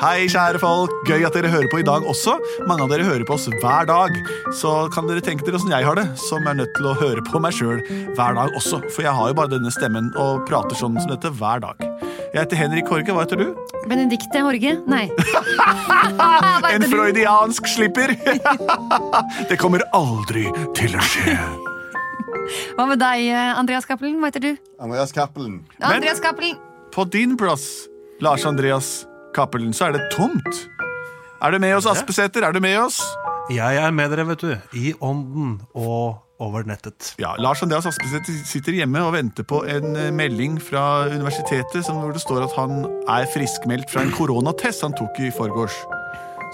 Hei, kjære folk. Gøy at dere hører på i dag også. Mange av dere hører på oss hver dag. Så kan dere tenke dere åssen jeg har det, som er nødt til å høre på meg sjøl hver dag også. For jeg har jo bare denne stemmen og prater sånn som dette hver dag. Jeg heter Henrik Horge. Hva heter du? Benedicte Horge? Nei. En freudiansk slipper. Det kommer aldri til å skje. Hva med deg, Andreas Cappelen? Hva heter du? Andreas Cappelen. Andreas Cappelen. På din plass, Lars Andreas Cappelen, så er det tomt. Er du med oss, Aspesæter? Er du med oss? Jeg er med dere, vet du. I ånden og over nettet. Ja, Lars Andreas Aspesæter sitter hjemme og venter på en eh, melding fra universitetet som hvor det står at han er friskmeldt fra en koronatest han tok i forgårs.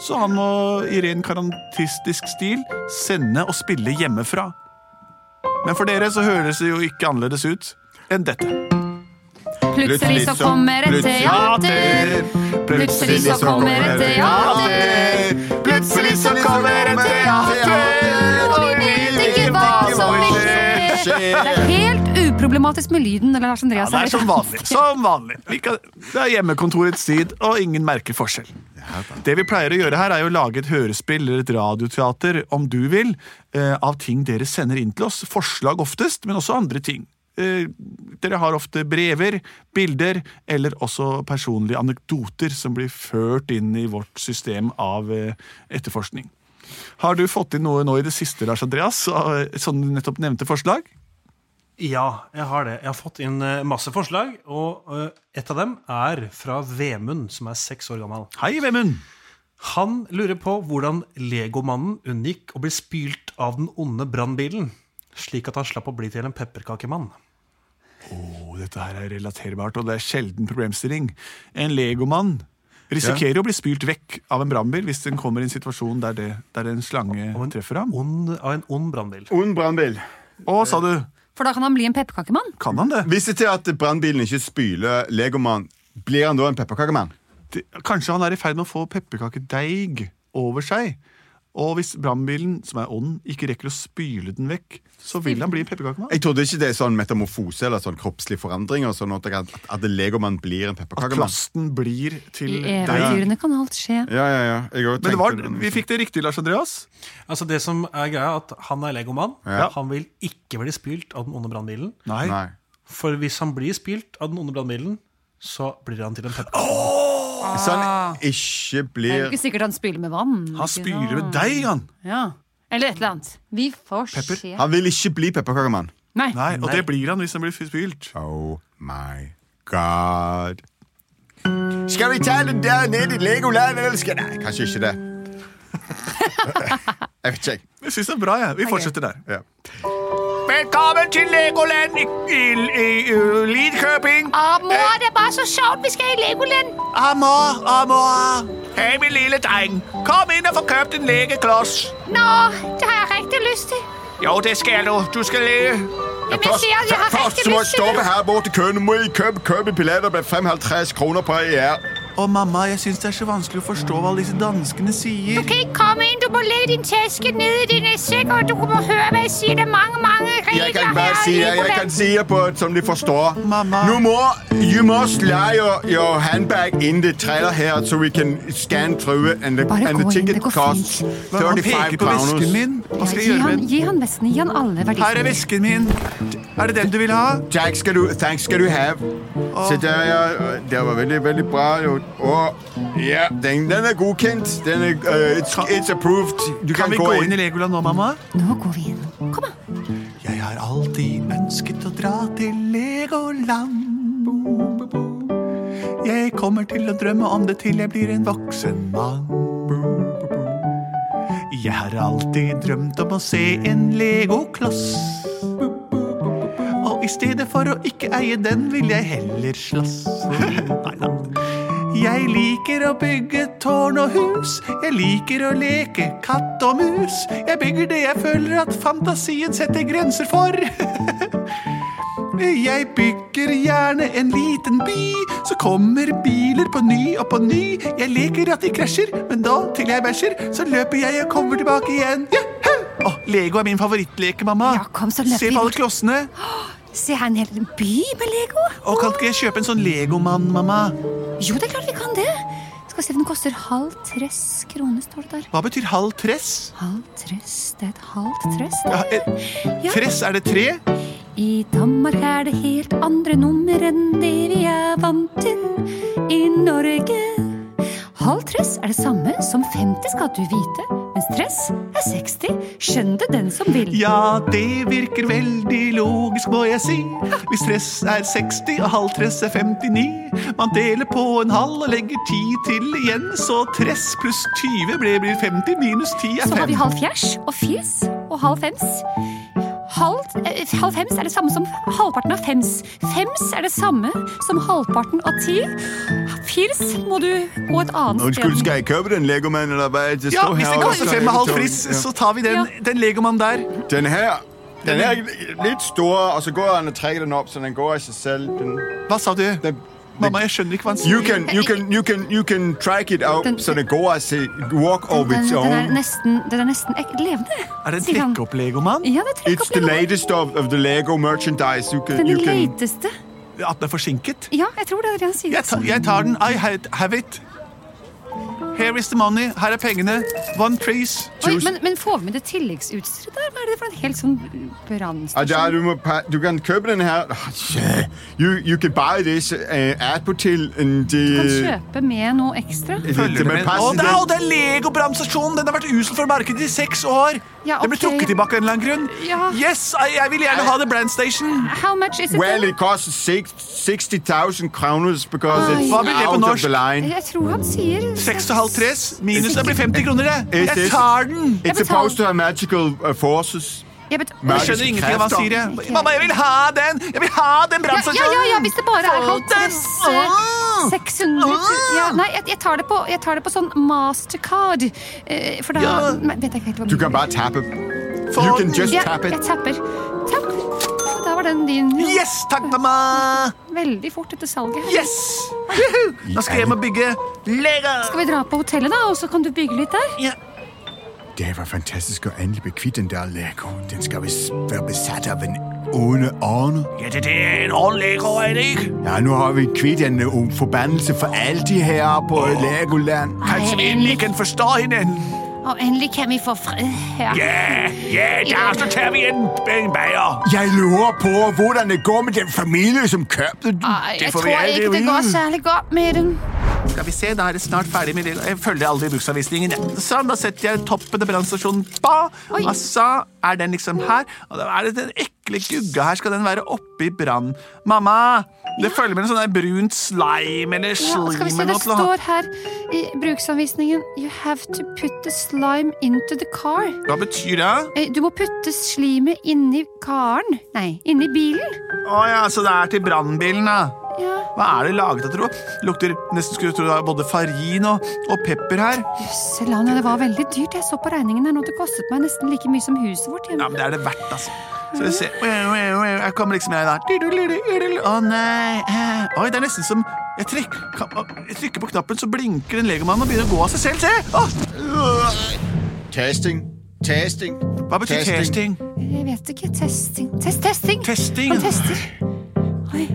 Så han må i ren karantistisk stil sende og spille hjemmefra. Men for dere så høres det jo ikke annerledes ut enn dette. Plutselig så kommer et teater. Plutselig så kommer et teater. Plutselig så kommer et teater. Og vi vet ikke hva som vil skje. Det er helt uproblematisk med lyden. Eller Lars Ja, det er som vanlig. Som vanlig. Vi kan, det er hjemmekontorets tid, og ingen merker forskjell. Det vi pleier å gjøre her, er å lage et hørespill eller et radioteater, om du vil, eh, av ting dere sender inn til oss. Forslag oftest, men også andre ting. Eh, Dere har ofte brever, bilder eller også personlige anekdoter som blir ført inn i vårt system av eh, etterforskning. Har du fått inn noe nå i det siste, Lars Andreas, eh, sånn du nettopp nevnte forslag? Ja, jeg har det. Jeg har fått inn masse forslag, og et av dem er fra Vemund, som er seks år gammel. Hei, Vemund! Han lurer på hvordan legomannen unngikk å bli spylt av den onde brannbilen, slik at han slapp å bli til en pepperkakemann. Oh, dette her er relaterbart, og det er sjelden problemstilling. En legomann risikerer å bli spylt vekk av en brannbil hvis den kommer i en situasjon der, det, der en slange en treffer ham. ond, av en ond brannbil. Ond brannbil. Å, sa du? For da kan han bli en pepperkakemann. Kan han det? Hvis det til at brannbilen ikke spyler Legomann, blir han da en pepperkakemann? Kanskje han er i ferd med å få pepperkakedeig over seg. Og hvis brannbilen, som er ånden, ikke rekker å spyle den vekk, så vil han bli en pepperkakemann. Jeg trodde ikke det er sånn metamorfose eller sånn kroppslig forandring. og Sånn at, at, at Legomann blir en At plasten blir til til I eventyrene kan alt skje. Ja, ja, ja. Men det var, vi fikk det riktig, Lars Andreas. Altså Det som er greia, er at han er legomann. Ja. Han vil ikke bli spylt av den onde brannbilen. Nei. Nei. For hvis han blir spylt av den onde brannbilen, så blir han til en pepperkakemann. Så han ikke Det er jo blir ikke sikkert han spyler med vann. Han spyler med deg, han. Ja. Eller et eller annet. Vi får Pepper. se. Han vil ikke bli pepperkakemann. Nei. Nei, Og Nei. det blir han hvis han blir spylt. Oh my god. Skal vi ta den der ned i Legoland, eller skal Nei, kanskje ikke det. Jeg vet ikke. Jeg syns det er bra, jeg. Vi fortsetter der. Ja. Velkommen til Legoland i, i, i, i Lidköping. Å, mor, det er bare så sjovt. Vi skal i Legoland. Amor, amor. Hei, min lille dreng. Kom inn og få kjøpt en legekloss. Nå, det har jeg riktig lyst til. Jo, det skal du. Du skal lege. Jamen, jeg siger, jeg har først rigtig må jeg lyst til stoppe her borte i køen. Nu må I købe, købe billetter med 55 kroner på IR. Å, mamma, jeg syns det er så vanskelig å forstå hva alle disse danskene sier. Du kan ikke komme inn. Du må legge din taske ned i din sekk, og du må høre hva jeg sier. Det er mange, mange regler Jeg kan bare her si det. jeg kan si det på som de forstår. Mamma. Nu må you must lie your, your handbag in the trailer here so we can scan through it and the, Bare and gå the inn, ticket går costs fint. Hva, han 35 peker på vesken kroner. min. Hva skal jeg Gi gjøre han, med den? gi han vesken. Gi han alle Her er verdiene. vesken min. Er det den du vil ha? Jack, skal du, thanks skal du have. Se der, ja. Det var veldig, veldig bra. Og ja, den, den er godkjent. Den er, uh, it's, it's approved. Du Kan kan, vi gå inn. inn i Legoland nå, mamma? Nå går vi inn. Kom an. Jeg har alltid ønsket å dra til Legoland. Jeg kommer til å drømme om det til jeg blir en voksen mann. Jeg har alltid drømt om å se en legokloss. Og i stedet for å ikke eie den, vil jeg heller slåss. Nei da. Jeg liker å bygge tårn og hus. Jeg liker å leke katt og mus. Jeg bygger det jeg føler at fantasien setter grenser for. Jeg bygger gjerne en liten by, så kommer biler på ny og på ny. Jeg leker at de krasjer, men da, til jeg bæsjer, så løper jeg og kommer tilbake igjen. Juhu! Å, Lego er min favorittleke, mamma. Ja, kom, så løper Se på alle klossene. Se her, en hel by med Lego. Og kan ikke jeg kjøpe en sånn legomann, mamma? Jo, det er klart. Skal se, den koster halv tress kroner, står det der. Hva betyr halv tress? Halv tress, det er et halvt tress. Ja, det. eh, Ja. Tress, er det tre? I Danmark er det helt andre nummer enn det vi er vant til i Norge. Halv tress er det samme som 50, skal du vite, mens stress er 60. Skjønn det den som vil. Ja, det virker veldig logisk, må jeg si. Hvis stress er 60 og halv tress er 59. Man deler på en halv og legger 10 til igjen, så tress pluss 20 blir, blir 50 minus 10 er 5. Så har vi halv fjers og fjes og halv fems. Halv, eh, halv fems er det samme som halvparten av fems. Fems er det samme som halvparten av ti. Firs må du gå et annet Undskyld, skal jeg kjøpe den legomannen eller hva? Det Ja, hvis det koster fem og halv fris, så tar vi den, Ja. den legomannen der. Den her, den er litt stor, og så går han og trekker den opp, så den går av seg selv. Den, Hva sa du? den, Mamma, jeg skjønner ikke hva han sier. you can, you can, you can, you can track it out, Den- går av seg, walk of its its den, er own. nesten, den er nesten ek levende. Er det en trekkopp-legomann? Ja, det er It's the latest of, of the Lego merchandise. You can, Den you can, lateste. At den er forsinket? Ja, jeg tror det er det han sier. Jeg, tar- jeg tar den. I have it. Here is the money. Her er pengene. One trees. Oi, men, men får vi med det tilleggsutstyret der? Hva er det for en helt sånn brannstasjon? du, må, pa- du kan kjøpe den her. Yeah. You, you can buy this uh, attpåtil. and Du kan kjøpe med noe ekstra. det- Følger det- med? Å, den- det er, å, det er Lego-brannstasjonen! Den har vært usel for markedet i seks år. Ja, Den ble ok. trukket tilbake av en eller annen grunn. Ja. Yes, jeg, jeg vil gjerne ha The Brand How much is it? Well, then? it costs six- 60,000 kroners because Oi. it's det på out of norsk? the line. Jeg tror han sier halv tres. Minus det blir 50 kroner, det. Jeg tar den. It's supposed to have magical uh, forces. Jeg bet- Jeg skjønner ingenting av hva han sier. jeg. Mamma, jeg vil ha den! Jeg vil ha den ja, ja, ja, ja, hvis det bare er halv tres tress eh, Åh! 600 ja, Nei, jeg, jeg, tar det på, jeg tar det på sånn mastercard. eh, For da Ja. vet jeg ikke helt hva Du kan bare tappe. You can just ja, tap it. Jeg tapper. Tapp. Var den din. Yes, takk, mamma! Veldig fort etter salget. Yes! Woohoo! Nå skal jeg hjem og bygge Lego. Skal vi dra på hotellet, da, og så kan du bygge litt der? Ja. Det var fantastisk å endelig bli kvitt den der Lego. Den skal visst være besatt av en onde ånd. Ja, det er en ond Lego, er det ikke? Ja, nå har vi kvitt en uh, forbannelse for alltid her på Legoland. Kanskje vi endelig kan forstå hinanden? Og endelig kan vi få fred her. Ja, ja, da så tar vi en, en bager. Jeg lurer på hvordan det går med den familien som kjøpte den. Det jeg får tror ikke det vide. går særlig godt med den. Skal vi se, da er det snart ferdig med det. Jeg følger aldri bruksanvisningen. ja. Sånn, da setter jeg toppen av brannstasjonen på. Oi. Og så er den liksom her. Og da er det den ekle gugga her. Skal den være oppi brann? Mamma, det følger med en sånn der brunt slime eller Ja, skal vi se, Det står her i bruksanvisningen You have to put the slime into the car. Hva betyr det? Eh, Du må putte slimet inni karen. Nei, inni bilen. Å ja, så det er til brannbilen, da. Ja, Hva er det laget av, tro? Lukter nesten skulle tro det både farin og, og pepper her. Jøsseland, det var veldig dyrt. Jeg så på regningen her nå. Det kostet meg nesten like mye som huset vårt Ja, men det er det verdt, altså. Så vi ser Her kommer liksom jeg da. Å nei. eh. Oi, det er nesten som Jeg trykker, jeg trykker på knappen, så blinker en legomann og begynner å gå av seg selv. Se! Testing. Testing. hva betyr testing? Jeg vet ikke. Testing. Test, testing. Testing. Han tester. Oi.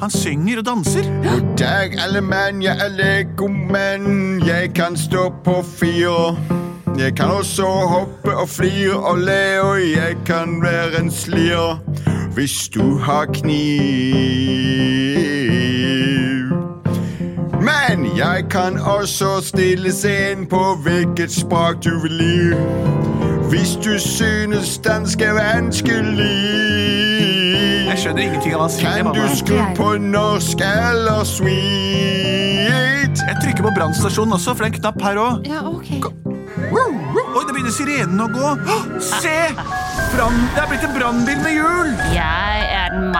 Han synger og danser. God dag, alle mann. Jeg er Legomann. Jeg kan stå på fire. Jeg kan også hoppe og flire og le, og jeg kan være en slir hvis du har kniv. Men jeg kan også stille scenen på hvilket språk du vil li. Hvis du synes den er vanskelig. Jeg skjønner ingenting av hva han sier. Kan du skru på norsk eller sweet? Jeg trykker på brannstasjonen også, for det er en knapp her òg. Ja, ok. Oi, det begynner sirenen å gå. Se! Brand, det er blitt en brannbil med hjul. Jeg er en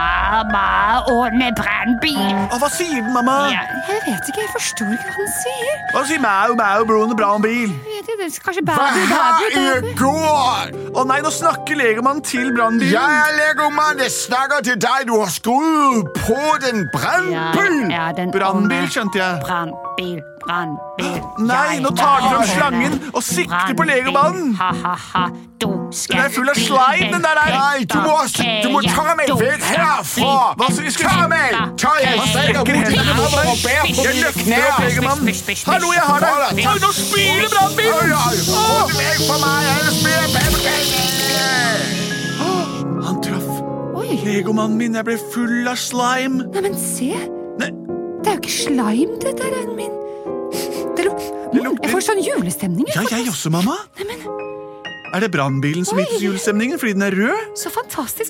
onde brannbil. Å, hva sier den, mamma? Ja, jeg vet ikke. Jeg forstår ikke hva han sier. Hva sier mau, mau, brune brannbil? Kanskje Hva babu, her babu, i babu. går? Å nei, nå snakker legomannen til brannbilen. Jeg er Legomann, jeg snakker til deg. Du har skrudd på den brannbilen. Jeg er den Brannbil, skjønte jeg. Brannbil, brannbil. Nei, nå tar du er fram slangen og sikter på legomannen. Ha-ha-ha. Du Den er full av slime, den der der! Nei, du må, du må ta meg vekk herfra! Hva skal vi Ta meg! Ta jeg strekker mot dine armer og ber på mine knær! Hallo, jeg har deg! Ta nå spyr brannbilen! Hold vekk fra meg, ellers blir jeg pepperkaker! Han traff legomannen min. Jeg ble full av slime. neimen se. Det er jo ikke slime, dette er min. Det, luk Det lukter- Jeg får sånn julestemning. ja, jeg også, mamma. Neimen, Er det brannbilen som gir julestemningen fordi den er rød? så fantastisk.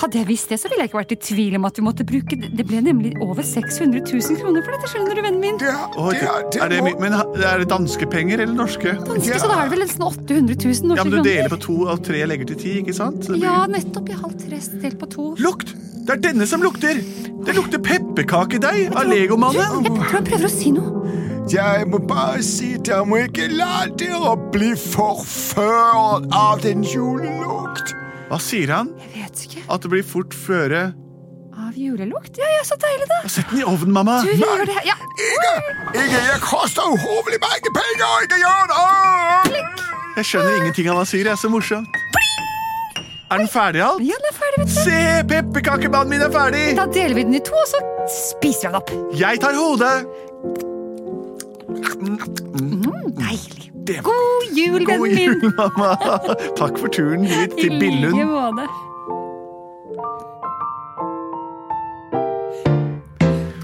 Hadde jeg visst det, så ville jeg ikke vært i tvil om at vi måtte bruke Det ble nemlig over 600 000 kroner for dette, skjønner du, vennen min. Det, Å, det, er, det er det, må- my- men ha- er det danske penger eller norske? Danske, så da er det vel nesten 800 000 norske Ja, men Du kroner. deler på to av tre legger til ti, ikke sant? Det blir- Ja, nettopp. Jeg har halvt delt på to. Lukt! Det er denne som lukter! Det lukter pepperkakedeig av legomannen. Jeg tror han prøver å si noe. Jeg må bare si dere må ikke la dere bli forført av den julelukt. Hva sier han? Jeg vet ikke. At det blir fort føre Av julelukt? Ja, ja, så deilig, da. Sett den i ovnen, mamma! Du, vi gjør det her. Ja. Ikke, ikke, jeg koster uhovelig mange penger, ikke gjør det! Jeg skjønner ingenting av hva han sier. Det er så morsomt. Er den ferdig, alt? ja, den er ferdig, vet du. Se, pepperkakemannen min er ferdig! Da deler vi den i to, og så spiser vi den opp. Jeg tar hodet. Deilig. Det- God jul, God vennen min. jul, mamma! Takk for turen hit I til like Billund. måte.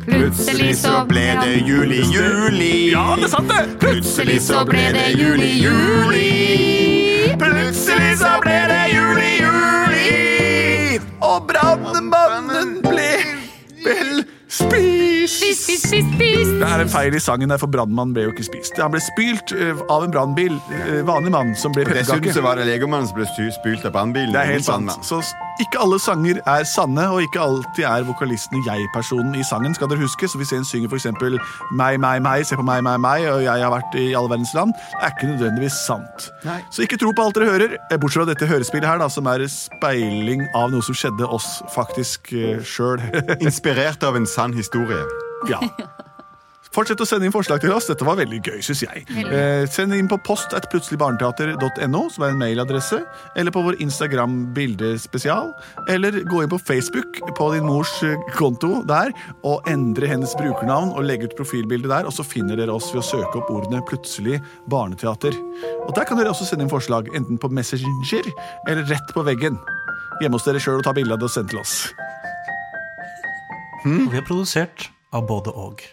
Plutselig så ble det juli, juli. Ja, det er sant, det! Plutselig så ble det juli, juli. Plutselig så ble det juli, juli. Og brannmannen er en feil i sangen, der, for brannmannen ble jo ikke spist. Han ble spylt eh, av en brannbil. eh, Vanlig mann som ble Dessuten pepperkake. så var det legomannen som ble spylt av brannbilen. Det er helt sant. Så ikke alle sanger er sanne, og ikke alltid er vokalisten jeg-personen i sangen, skal dere huske. Så hvis en synger for eksempel meg, meg, meg, se på meg, meg, meg, og jeg har vært i alle verdens land, er ikke nødvendigvis sant. Nei. Så ikke tro på alt dere hører, eh, bortsett fra dette hørespillet her, da, som er speiling av noe som skjedde oss faktisk uh, sjøl. Inspirert av en sann historie. ja. Fortsett å sende inn forslag til oss. Dette var veldig gøy, syns jeg. Eh, send inn på post at plutseligbarneteater.no, som er en mailadresse, eller på vår Instagram-bildespesial, eller gå inn på Facebook på din mors eh, konto der, og endre hennes brukernavn og legge ut profilbilde der, og så finner dere oss ved å søke opp ordene 'Plutselig barneteater'. Og Der kan dere også sende inn forslag, enten på Messenger eller rett på veggen. Hjemme hos dere sjøl og ta bilde av det og sende til oss. Og vi er produsert av både og.